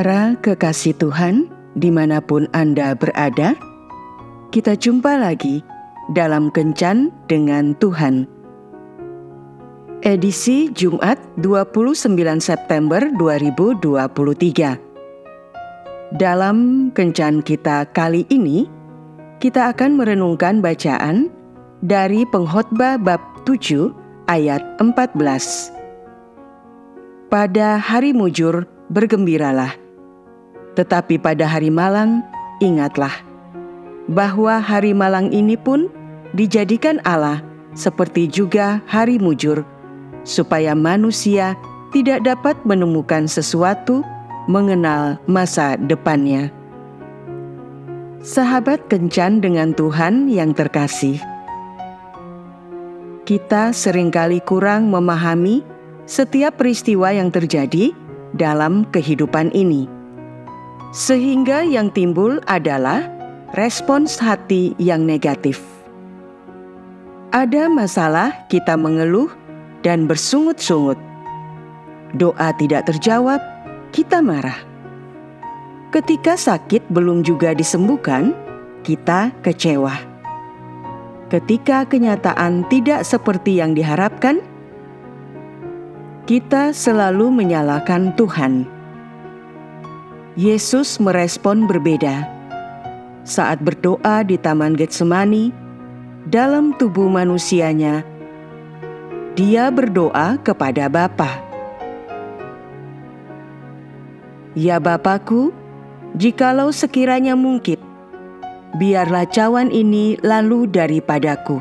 Para kekasih Tuhan, di mana pun Anda berada, kita jumpa lagi dalam Kencan dengan Tuhan. Edisi Jumat 29 September 2023. Dalam Kencan kita kali ini, kita akan merenungkan bacaan dari Pengkhotbah bab 7 ayat 14. Pada hari mujur, bergembiralah. Tetapi pada hari malang, ingatlah bahwa hari malang ini pun dijadikan Allah seperti juga hari mujur, supaya manusia tidak dapat menemukan sesuatu mengenal masa depannya. Sahabat kencan dengan Tuhan yang terkasih, kita sering kali kurang memahami setiap peristiwa yang terjadi dalam kehidupan ini. Sehingga yang timbul adalah respons hati yang negatif. Ada masalah kita mengeluh dan bersungut-sungut. Doa tidak terjawab, kita marah. Ketika sakit belum juga disembuhkan, kita kecewa. Ketika kenyataan tidak seperti yang diharapkan, kita selalu menyalahkan Tuhan. Yesus merespon berbeda. Saat berdoa di Taman Getsemani, dalam tubuh manusianya, dia berdoa kepada Bapa. Ya Bapakku, jikalau sekiranya mungkin, biarlah cawan ini lalu daripadaku.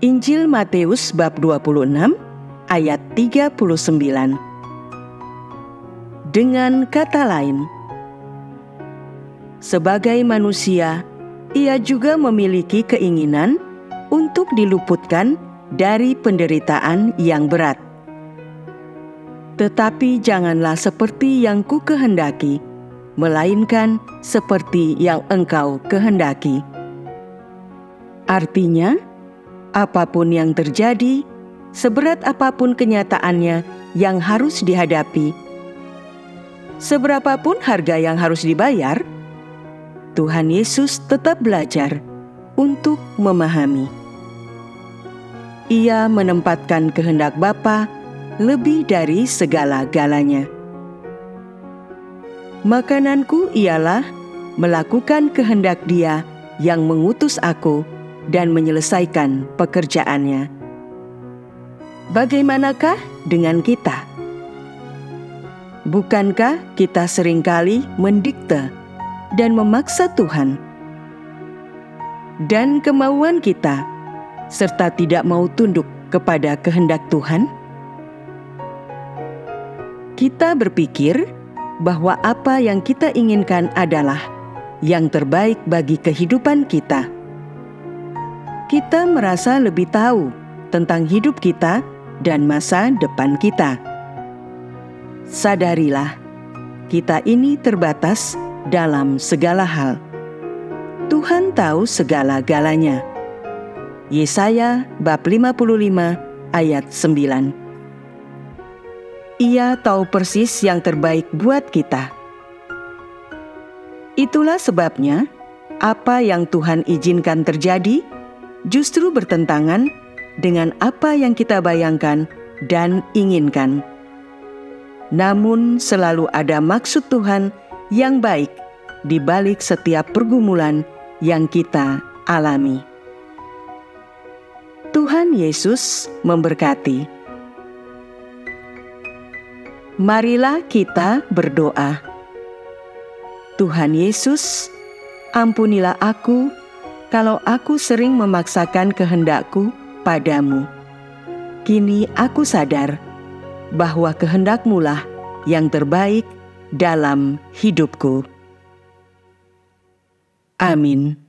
Injil Matius bab 26 ayat 39. Dengan kata lain, sebagai manusia, ia juga memiliki keinginan untuk diluputkan dari penderitaan yang berat. Tetapi janganlah seperti yang ku kehendaki, melainkan seperti yang engkau kehendaki. Artinya, apa pun yang terjadi, seberat apa pun kenyataannya yang harus dihadapi, seberapapun harga yang harus dibayar, Tuhan Yesus tetap belajar untuk memahami. Ia menempatkan kehendak Bapa lebih dari segala-galanya. Makananku ialah melakukan kehendak Dia yang mengutus aku dan menyelesaikan pekerjaannya. Bagaimanakah dengan kita? Bukankah kita sering kali mendikte dan memaksa Tuhan? Dan kemauan kita, serta tidak mau tunduk kepada kehendak Tuhan? Kita berpikir bahwa apa yang kita inginkan adalah yang terbaik bagi kehidupan kita. Kita merasa lebih tahu tentang hidup kita dan masa depan kita. Sadarilah, kita ini terbatas dalam segala hal. Tuhan tahu segala-galanya. Yesaya bab 55 ayat 9 Ia tahu persis yang terbaik buat kita. Itulah sebabnya apa yang Tuhan izinkan terjadi justru bertentangan dengan apa yang kita bayangkan dan inginkan. Namun, selalu ada maksud Tuhan yang baik di balik setiap pergumulan yang kita alami. Tuhan Yesus memberkati. Marilah kita berdoa. Tuhan Yesus, ampunilah aku kalau aku sering memaksakan kehendakku padamu. Kini aku sadar bahwa kehendakmu lah yang terbaik dalam hidupku. Amin.